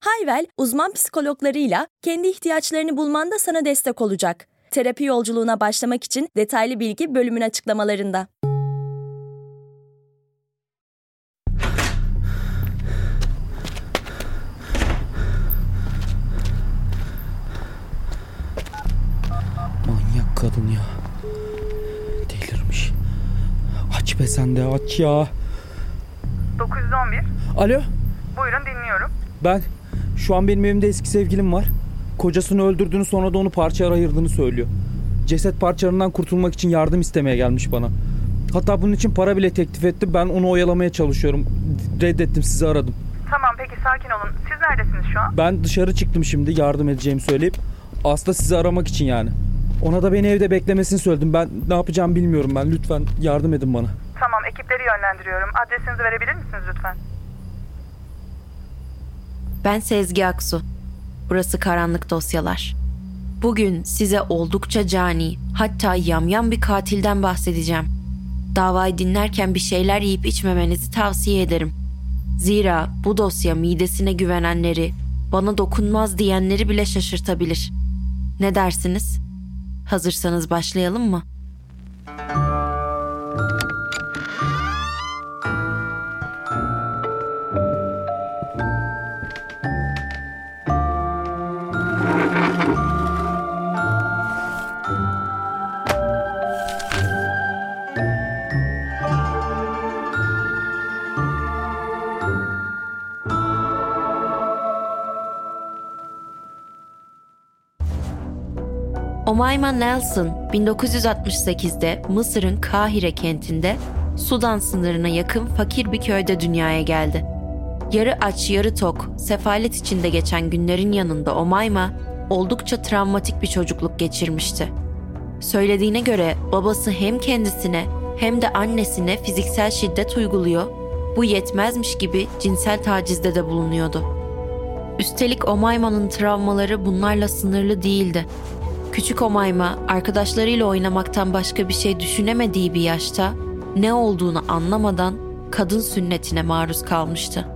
Hayvel, uzman psikologlarıyla kendi ihtiyaçlarını bulmanda sana destek olacak. Terapi yolculuğuna başlamak için detaylı bilgi bölümün açıklamalarında. Manyak kadın ya. Delirmiş. Aç be sen de aç ya. 911. Alo Buyurun dinliyorum. ben şu an benim evimde eski sevgilim var. Kocasını öldürdüğünü sonra da onu parçalara ayırdığını söylüyor. Ceset parçalarından kurtulmak için yardım istemeye gelmiş bana. Hatta bunun için para bile teklif etti. Ben onu oyalamaya çalışıyorum. Reddettim sizi aradım. Tamam peki sakin olun. Siz neredesiniz şu an? Ben dışarı çıktım şimdi yardım edeceğimi söyleyip. Aslında sizi aramak için yani. Ona da beni evde beklemesini söyledim. Ben ne yapacağımı bilmiyorum ben. Lütfen yardım edin bana. Tamam ekipleri yönlendiriyorum. Adresinizi verebilir misiniz lütfen? Ben Sezgi Aksu. Burası Karanlık Dosyalar. Bugün size oldukça cani, hatta yamyam bir katilden bahsedeceğim. Davayı dinlerken bir şeyler yiyip içmemenizi tavsiye ederim. Zira bu dosya midesine güvenenleri, bana dokunmaz diyenleri bile şaşırtabilir. Ne dersiniz? Hazırsanız başlayalım mı? Omayma Nelson 1968'de Mısır'ın Kahire kentinde Sudan sınırına yakın fakir bir köyde dünyaya geldi. Yarı aç yarı tok, sefalet içinde geçen günlerin yanında Omayma oldukça travmatik bir çocukluk geçirmişti. Söylediğine göre babası hem kendisine hem de annesine fiziksel şiddet uyguluyor, bu yetmezmiş gibi cinsel tacizde de bulunuyordu. Üstelik Omayma'nın travmaları bunlarla sınırlı değildi. Küçük Omayma arkadaşlarıyla oynamaktan başka bir şey düşünemediği bir yaşta ne olduğunu anlamadan kadın sünnetine maruz kalmıştı.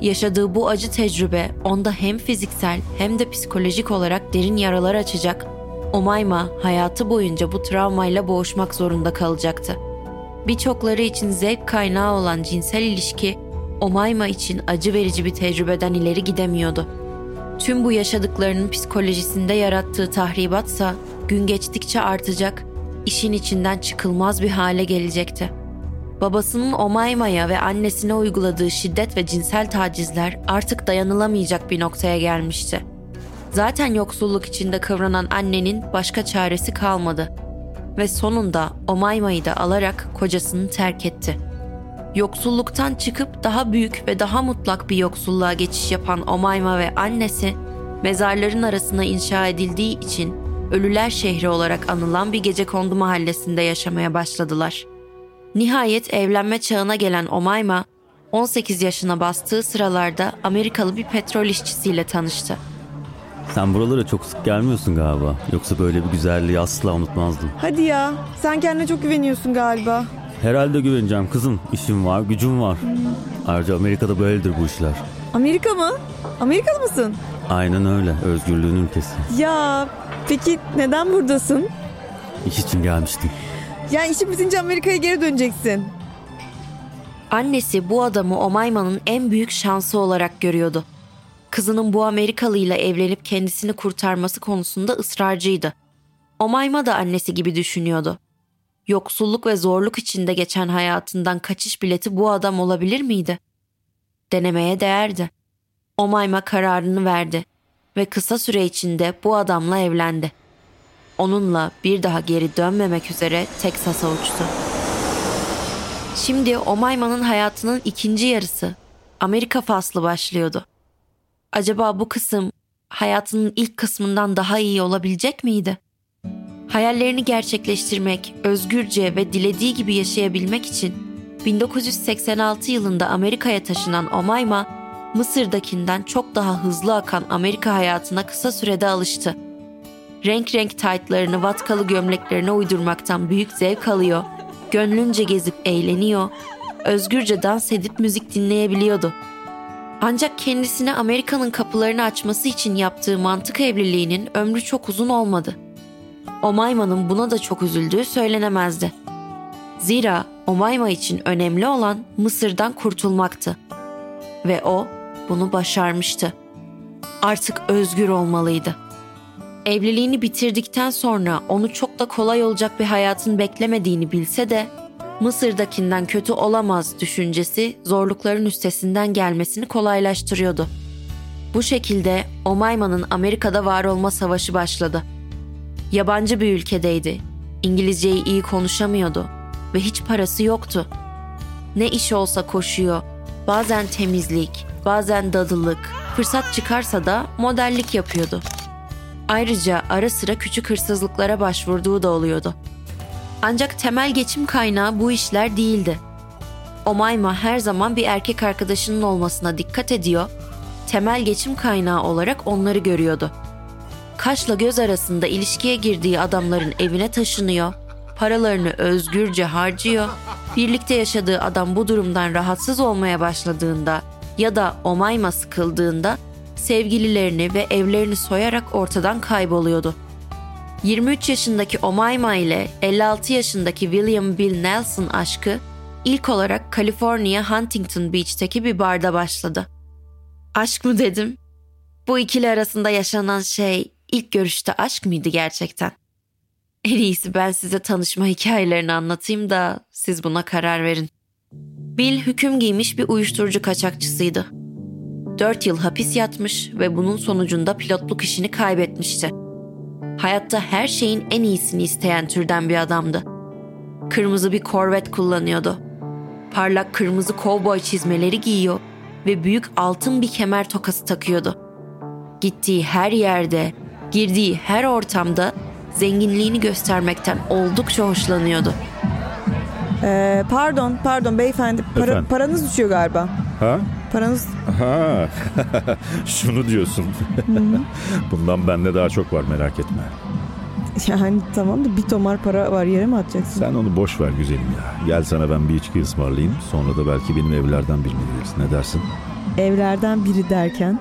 Yaşadığı bu acı tecrübe onda hem fiziksel hem de psikolojik olarak derin yaralar açacak. Omayma hayatı boyunca bu travmayla boğuşmak zorunda kalacaktı. Birçokları için zevk kaynağı olan cinsel ilişki Omayma için acı verici bir tecrübeden ileri gidemiyordu. Tüm bu yaşadıklarının psikolojisinde yarattığı tahribatsa gün geçtikçe artacak, işin içinden çıkılmaz bir hale gelecekti. Babasının Omayma'ya ve annesine uyguladığı şiddet ve cinsel tacizler artık dayanılamayacak bir noktaya gelmişti. Zaten yoksulluk içinde kıvranan annenin başka çaresi kalmadı ve sonunda Omayma'yı da alarak kocasını terk etti. Yoksulluktan çıkıp daha büyük ve daha mutlak bir yoksulluğa geçiş yapan Omayma ve annesi, mezarların arasına inşa edildiği için Ölüler Şehri olarak anılan bir gecekondu mahallesinde yaşamaya başladılar. Nihayet evlenme çağına gelen Omayma, 18 yaşına bastığı sıralarda Amerikalı bir petrol işçisiyle tanıştı. Sen buralara çok sık gelmiyorsun galiba. Yoksa böyle bir güzelliği asla unutmazdım. Hadi ya. Sen kendine çok güveniyorsun galiba. Herhalde güveneceğim kızım. İşim var, gücüm var. Ayrıca Amerika'da böyledir bu işler. Amerika mı? Amerikalı mısın? Aynen öyle. Özgürlüğün ülkesi. Ya peki neden buradasın? İş için gelmiştim. Yani işin bitince Amerika'ya geri döneceksin. Annesi bu adamı Omayma'nın en büyük şansı olarak görüyordu. Kızının bu Amerikalıyla evlenip kendisini kurtarması konusunda ısrarcıydı. Omayma da annesi gibi düşünüyordu. Yoksulluk ve zorluk içinde geçen hayatından kaçış bileti bu adam olabilir miydi? Denemeye değerdi. Omayma kararını verdi ve kısa süre içinde bu adamla evlendi. Onunla bir daha geri dönmemek üzere Teksas'a uçtu. Şimdi Omayma'nın hayatının ikinci yarısı, Amerika faslı başlıyordu. Acaba bu kısım hayatının ilk kısmından daha iyi olabilecek miydi? Hayallerini gerçekleştirmek, özgürce ve dilediği gibi yaşayabilmek için 1986 yılında Amerika'ya taşınan Omayma, Mısır'dakinden çok daha hızlı akan Amerika hayatına kısa sürede alıştı. Renk renk taytlarını vatkalı gömleklerine uydurmaktan büyük zevk alıyor, gönlünce gezip eğleniyor, özgürce dans edip müzik dinleyebiliyordu. Ancak kendisine Amerika'nın kapılarını açması için yaptığı mantık evliliğinin ömrü çok uzun olmadı. Omayma'nın buna da çok üzüldüğü söylenemezdi. Zira Omayma için önemli olan Mısır'dan kurtulmaktı. Ve o bunu başarmıştı. Artık özgür olmalıydı. Evliliğini bitirdikten sonra onu çok da kolay olacak bir hayatın beklemediğini bilse de Mısır'dakinden kötü olamaz düşüncesi zorlukların üstesinden gelmesini kolaylaştırıyordu. Bu şekilde Omayma'nın Amerika'da var olma savaşı başladı. Yabancı bir ülkedeydi. İngilizceyi iyi konuşamıyordu ve hiç parası yoktu. Ne iş olsa koşuyor. Bazen temizlik, bazen dadılık, fırsat çıkarsa da modellik yapıyordu. Ayrıca ara sıra küçük hırsızlıklara başvurduğu da oluyordu. Ancak temel geçim kaynağı bu işler değildi. Omayma her zaman bir erkek arkadaşının olmasına dikkat ediyor, temel geçim kaynağı olarak onları görüyordu. Kaşla göz arasında ilişkiye girdiği adamların evine taşınıyor, paralarını özgürce harcıyor, birlikte yaşadığı adam bu durumdan rahatsız olmaya başladığında ya da Omayma sıkıldığında sevgililerini ve evlerini soyarak ortadan kayboluyordu. 23 yaşındaki Omayma ile 56 yaşındaki William Bill Nelson aşkı ilk olarak California Huntington Beach'teki bir barda başladı. Aşk mı dedim? Bu ikili arasında yaşanan şey ilk görüşte aşk mıydı gerçekten? En iyisi ben size tanışma hikayelerini anlatayım da siz buna karar verin. Bill hüküm giymiş bir uyuşturucu kaçakçısıydı. 4 yıl hapis yatmış ve bunun sonucunda pilotluk işini kaybetmişti. Hayatta her şeyin en iyisini isteyen türden bir adamdı. Kırmızı bir Corvette kullanıyordu. Parlak kırmızı kovboy çizmeleri giyiyor ve büyük altın bir kemer tokası takıyordu. Gittiği her yerde, girdiği her ortamda zenginliğini göstermekten oldukça hoşlanıyordu. Ee, pardon, pardon beyefendi. Para, Efendim? paranız düşüyor galiba. Ha? Paranız... Ha. Şunu diyorsun. Bundan bende daha çok var merak etme. Yani tamam da bir tomar para var yere mi atacaksın? Sen onu boş ver güzelim ya. Gel sana ben bir içki ısmarlayayım. Sonra da belki benim evlerden birini verirsin. Ne dersin? Evlerden biri derken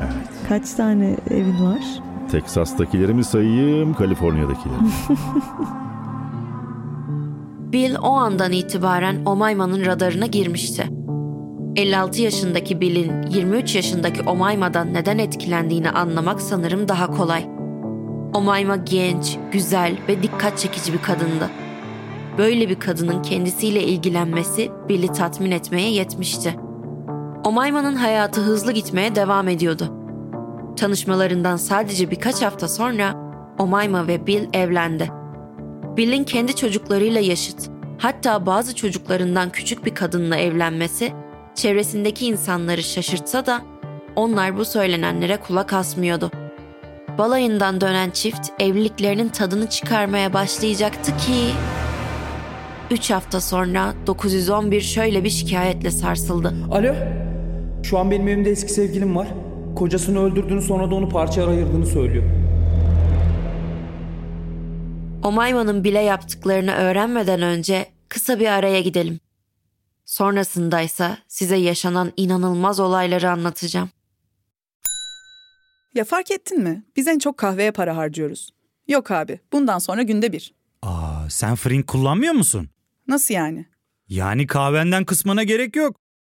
kaç tane evin var? Teksas'takileri mi sayayım, Kaliforniya'dakileri? Bill o andan itibaren Omayma'nın radarına girmişti. 56 yaşındaki Bill'in 23 yaşındaki Omayma'dan neden etkilendiğini anlamak sanırım daha kolay. Omayma genç, güzel ve dikkat çekici bir kadındı. Böyle bir kadının kendisiyle ilgilenmesi Bill'i tatmin etmeye yetmişti. Omayma'nın hayatı hızlı gitmeye devam ediyordu. Tanışmalarından sadece birkaç hafta sonra Omayma ve Bill evlendi. Bill'in kendi çocuklarıyla yaşıt, hatta bazı çocuklarından küçük bir kadınla evlenmesi çevresindeki insanları şaşırtsa da onlar bu söylenenlere kulak asmıyordu. Balayından dönen çift evliliklerinin tadını çıkarmaya başlayacaktı ki... Üç hafta sonra 911 şöyle bir şikayetle sarsıldı. Alo? Şu an benim evimde eski sevgilim var. Kocasını öldürdüğünü sonra da onu parçaya ayırdığını söylüyor. Omayman'ın bile yaptıklarını öğrenmeden önce kısa bir araya gidelim. Sonrasındaysa size yaşanan inanılmaz olayları anlatacağım. Ya fark ettin mi? Biz en çok kahveye para harcıyoruz. Yok abi, bundan sonra günde bir. Aa, sen Frink kullanmıyor musun? Nasıl yani? Yani kahvenden kısmına gerek yok.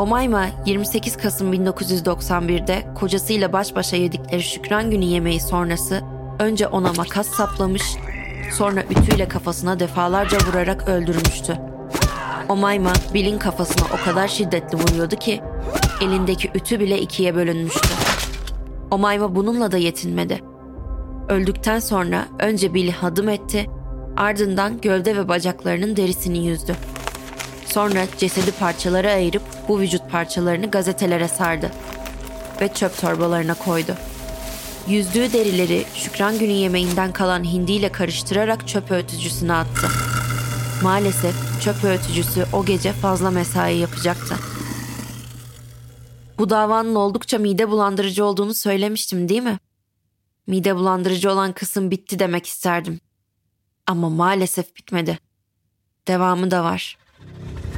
Omayma 28 Kasım 1991'de kocasıyla baş başa yedikleri Şükran Günü yemeği sonrası önce ona makas saplamış, sonra ütüyle kafasına defalarca vurarak öldürmüştü. Omayma Bill'in kafasına o kadar şiddetli vuruyordu ki elindeki ütü bile ikiye bölünmüştü. Omayma bununla da yetinmedi. Öldükten sonra önce Bill'i hadım etti, ardından gövde ve bacaklarının derisini yüzdü. Sonra cesedi parçalara ayırıp bu vücut parçalarını gazetelere sardı ve çöp torbalarına koydu. Yüzdüğü derileri Şükran Günü yemeğinden kalan hindiyle karıştırarak çöp öğütücüsüne attı. Maalesef çöp öğütücüsü o gece fazla mesai yapacaktı. Bu davanın oldukça mide bulandırıcı olduğunu söylemiştim değil mi? Mide bulandırıcı olan kısım bitti demek isterdim. Ama maalesef bitmedi. Devamı da var.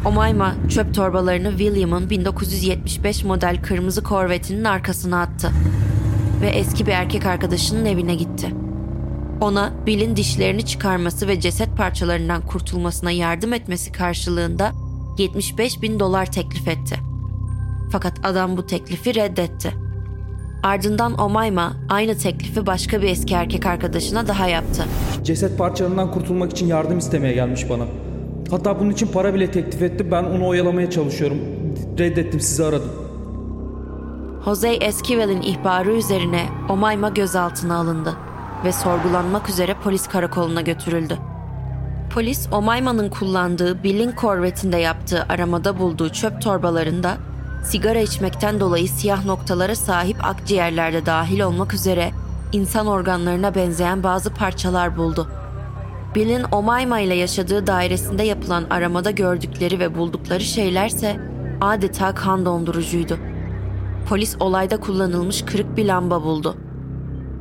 Omayma çöp torbalarını William'ın 1975 model kırmızı korvetinin arkasına attı ve eski bir erkek arkadaşının evine gitti. Ona Bill'in dişlerini çıkarması ve ceset parçalarından kurtulmasına yardım etmesi karşılığında 75 bin dolar teklif etti. Fakat adam bu teklifi reddetti. Ardından Omayma aynı teklifi başka bir eski erkek arkadaşına daha yaptı. Ceset parçalarından kurtulmak için yardım istemeye gelmiş bana. Hatta bunun için para bile teklif etti. Ben onu oyalamaya çalışıyorum. Reddettim sizi aradım. Jose Esquivel'in ihbarı üzerine Omayma gözaltına alındı ve sorgulanmak üzere polis karakoluna götürüldü. Polis Omayma'nın kullandığı Bill'in korvetinde yaptığı aramada bulduğu çöp torbalarında sigara içmekten dolayı siyah noktalara sahip akciğerlerde dahil olmak üzere insan organlarına benzeyen bazı parçalar buldu. Bill'in Omayma ile yaşadığı dairesinde yapılan aramada gördükleri ve buldukları şeylerse adeta kan dondurucuydu. Polis olayda kullanılmış kırık bir lamba buldu.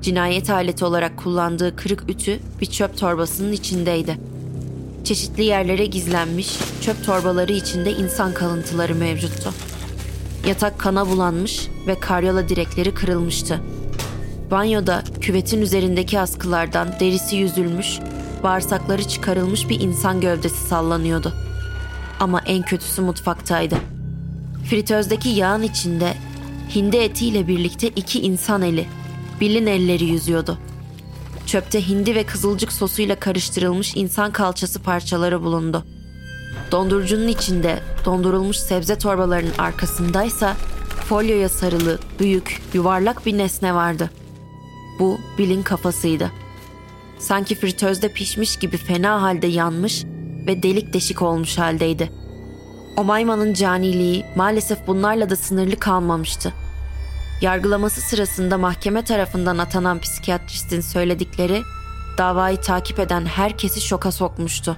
Cinayet aleti olarak kullandığı kırık ütü bir çöp torbasının içindeydi. Çeşitli yerlere gizlenmiş, çöp torbaları içinde insan kalıntıları mevcuttu. Yatak kana bulanmış ve karyola direkleri kırılmıştı. Banyoda küvetin üzerindeki askılardan derisi yüzülmüş, bağırsakları çıkarılmış bir insan gövdesi sallanıyordu. Ama en kötüsü mutfaktaydı. Fritözdeki yağın içinde hindi etiyle birlikte iki insan eli, Bill'in elleri yüzüyordu. Çöpte hindi ve kızılcık sosuyla karıştırılmış insan kalçası parçaları bulundu. Dondurucunun içinde dondurulmuş sebze torbalarının arkasındaysa folyoya sarılı, büyük, yuvarlak bir nesne vardı. Bu Bill'in kafasıydı. Sanki fritözde pişmiş gibi fena halde yanmış ve delik deşik olmuş haldeydi. Omayman'ın caniliği maalesef bunlarla da sınırlı kalmamıştı. Yargılaması sırasında mahkeme tarafından atanan psikiyatristin söyledikleri davayı takip eden herkesi şoka sokmuştu.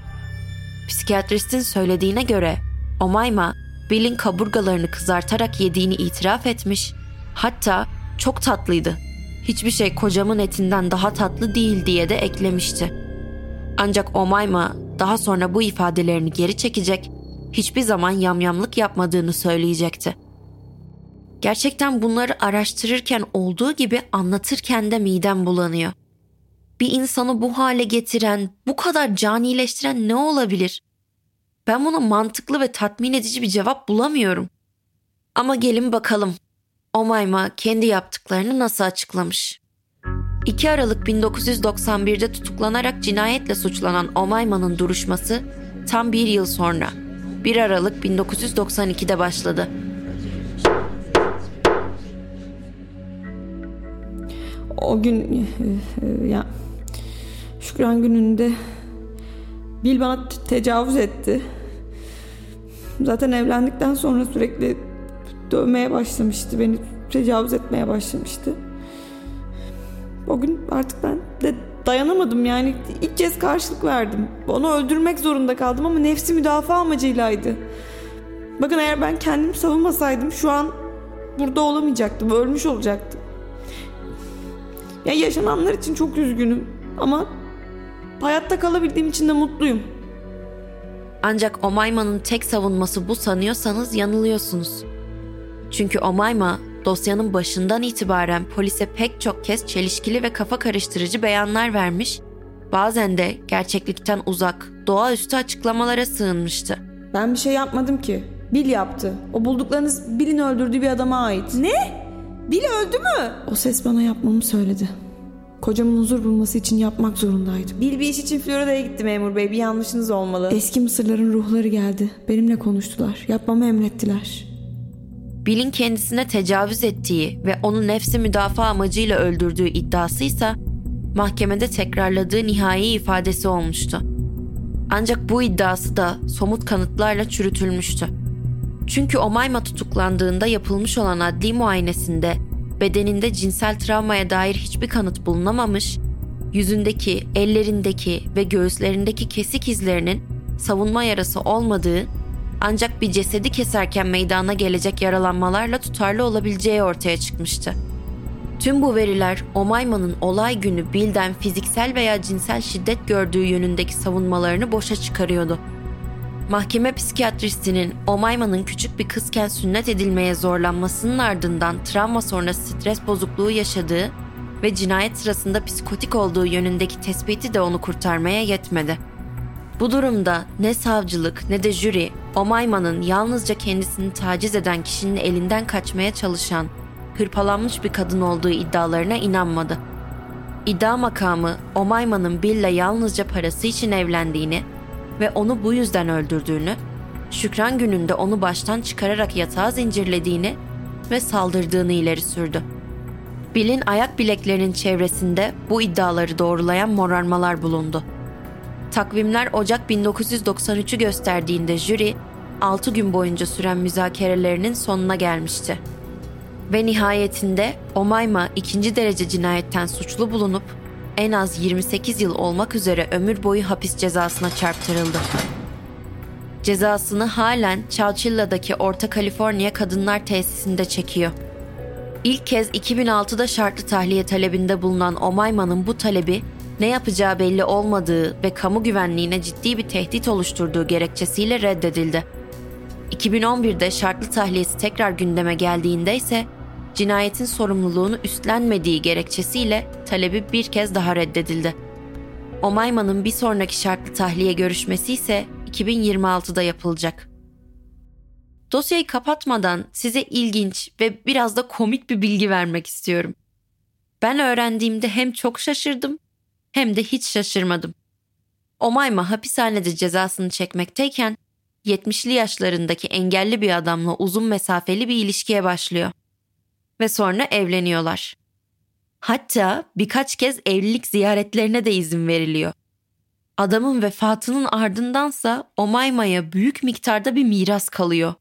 Psikiyatristin söylediğine göre Omayma, Bill'in kaburgalarını kızartarak yediğini itiraf etmiş, hatta çok tatlıydı. Hiçbir şey kocamın etinden daha tatlı değil diye de eklemişti. Ancak Omayma daha sonra bu ifadelerini geri çekecek, hiçbir zaman yamyamlık yapmadığını söyleyecekti. Gerçekten bunları araştırırken olduğu gibi anlatırken de midem bulanıyor. Bir insanı bu hale getiren, bu kadar canileştiren ne olabilir? Ben buna mantıklı ve tatmin edici bir cevap bulamıyorum. Ama gelin bakalım. Omayma kendi yaptıklarını nasıl açıklamış? 2 Aralık 1991'de tutuklanarak cinayetle suçlanan Omayma'nın duruşması tam bir yıl sonra 1 Aralık 1992'de başladı. O gün e, ya Şükran gününde Bil bana tecavüz etti. Zaten evlendikten sonra sürekli dövmeye başlamıştı. Beni tecavüz etmeye başlamıştı. O gün artık ben de dayanamadım yani ilk kez karşılık verdim. Onu öldürmek zorunda kaldım ama nefsi müdafaa amacıylaydı. Bakın eğer ben kendimi savunmasaydım şu an burada olamayacaktım, ölmüş olacaktım. Ya yaşananlar için çok üzgünüm ama hayatta kalabildiğim için de mutluyum. Ancak Omayma'nın tek savunması bu sanıyorsanız yanılıyorsunuz. Çünkü Omayma dosyanın başından itibaren polise pek çok kez çelişkili ve kafa karıştırıcı beyanlar vermiş, bazen de gerçeklikten uzak, doğaüstü açıklamalara sığınmıştı. Ben bir şey yapmadım ki. Bil yaptı. O bulduklarınız Bill'in öldürdüğü bir adama ait. Ne? Bill öldü mü? O ses bana yapmamı söyledi. Kocamın huzur bulması için yapmak zorundaydım. Bill bir iş için Florida'ya gitti memur bey. Bir yanlışınız olmalı. Eski Mısırların ruhları geldi. Benimle konuştular. Yapmamı emrettiler. Bill'in kendisine tecavüz ettiği ve onu nefsi müdafaa amacıyla öldürdüğü iddiasıysa mahkemede tekrarladığı nihai ifadesi olmuştu. Ancak bu iddiası da somut kanıtlarla çürütülmüştü. Çünkü Omayma tutuklandığında yapılmış olan adli muayenesinde bedeninde cinsel travmaya dair hiçbir kanıt bulunamamış, yüzündeki, ellerindeki ve göğüslerindeki kesik izlerinin savunma yarası olmadığı ancak bir cesedi keserken meydana gelecek yaralanmalarla tutarlı olabileceği ortaya çıkmıştı. Tüm bu veriler Omayma'nın olay günü Bill'den fiziksel veya cinsel şiddet gördüğü yönündeki savunmalarını boşa çıkarıyordu. Mahkeme psikiyatristinin Omayma'nın küçük bir kızken sünnet edilmeye zorlanmasının ardından travma sonrası stres bozukluğu yaşadığı ve cinayet sırasında psikotik olduğu yönündeki tespiti de onu kurtarmaya yetmedi. Bu durumda ne savcılık ne de jüri Omayma'nın yalnızca kendisini taciz eden kişinin elinden kaçmaya çalışan, hırpalanmış bir kadın olduğu iddialarına inanmadı. İddia makamı Omayma'nın Bill'le yalnızca parası için evlendiğini ve onu bu yüzden öldürdüğünü, Şükran gününde onu baştan çıkararak yatağa zincirlediğini ve saldırdığını ileri sürdü. Bill'in ayak bileklerinin çevresinde bu iddiaları doğrulayan morarmalar bulundu. Takvimler Ocak 1993'ü gösterdiğinde jüri 6 gün boyunca süren müzakerelerinin sonuna gelmişti. Ve nihayetinde Omayma ikinci derece cinayetten suçlu bulunup en az 28 yıl olmak üzere ömür boyu hapis cezasına çarptırıldı. Cezasını halen Chowchilla'daki Orta Kaliforniya Kadınlar Tesisinde çekiyor. İlk kez 2006'da şartlı tahliye talebinde bulunan Omayma'nın bu talebi ne yapacağı belli olmadığı ve kamu güvenliğine ciddi bir tehdit oluşturduğu gerekçesiyle reddedildi. 2011'de şartlı tahliyesi tekrar gündeme geldiğinde ise cinayetin sorumluluğunu üstlenmediği gerekçesiyle talebi bir kez daha reddedildi. Omayma'nın bir sonraki şartlı tahliye görüşmesi ise 2026'da yapılacak. Dosyayı kapatmadan size ilginç ve biraz da komik bir bilgi vermek istiyorum. Ben öğrendiğimde hem çok şaşırdım hem de hiç şaşırmadım. Omayma hapishanede cezasını çekmekteyken 70'li yaşlarındaki engelli bir adamla uzun mesafeli bir ilişkiye başlıyor. Ve sonra evleniyorlar. Hatta birkaç kez evlilik ziyaretlerine de izin veriliyor. Adamın vefatının ardındansa Omayma'ya büyük miktarda bir miras kalıyor.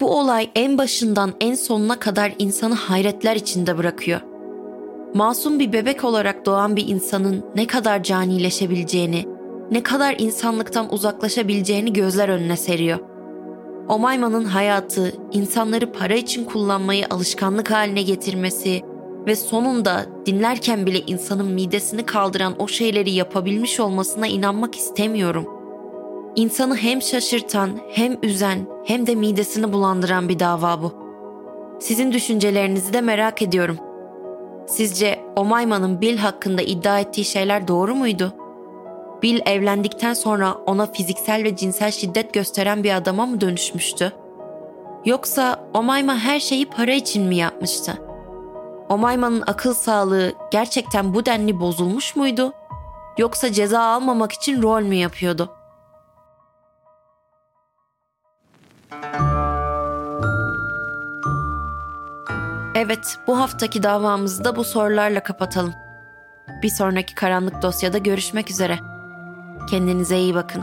Bu olay en başından en sonuna kadar insanı hayretler içinde bırakıyor. Masum bir bebek olarak doğan bir insanın ne kadar canileşebileceğini, ne kadar insanlıktan uzaklaşabileceğini gözler önüne seriyor. Omayman'ın hayatı, insanları para için kullanmayı alışkanlık haline getirmesi ve sonunda dinlerken bile insanın midesini kaldıran o şeyleri yapabilmiş olmasına inanmak istemiyorum. İnsanı hem şaşırtan, hem üzen, hem de midesini bulandıran bir dava bu. Sizin düşüncelerinizi de merak ediyorum. Sizce Omayman'ın Bill hakkında iddia ettiği şeyler doğru muydu? Bill evlendikten sonra ona fiziksel ve cinsel şiddet gösteren bir adama mı dönüşmüştü? Yoksa Omayma her şeyi para için mi yapmıştı? Omayma'nın akıl sağlığı gerçekten bu denli bozulmuş muydu? Yoksa ceza almamak için rol mü yapıyordu? Evet, bu haftaki davamızı da bu sorularla kapatalım. Bir sonraki karanlık dosyada görüşmek üzere. Kendinize iyi bakın.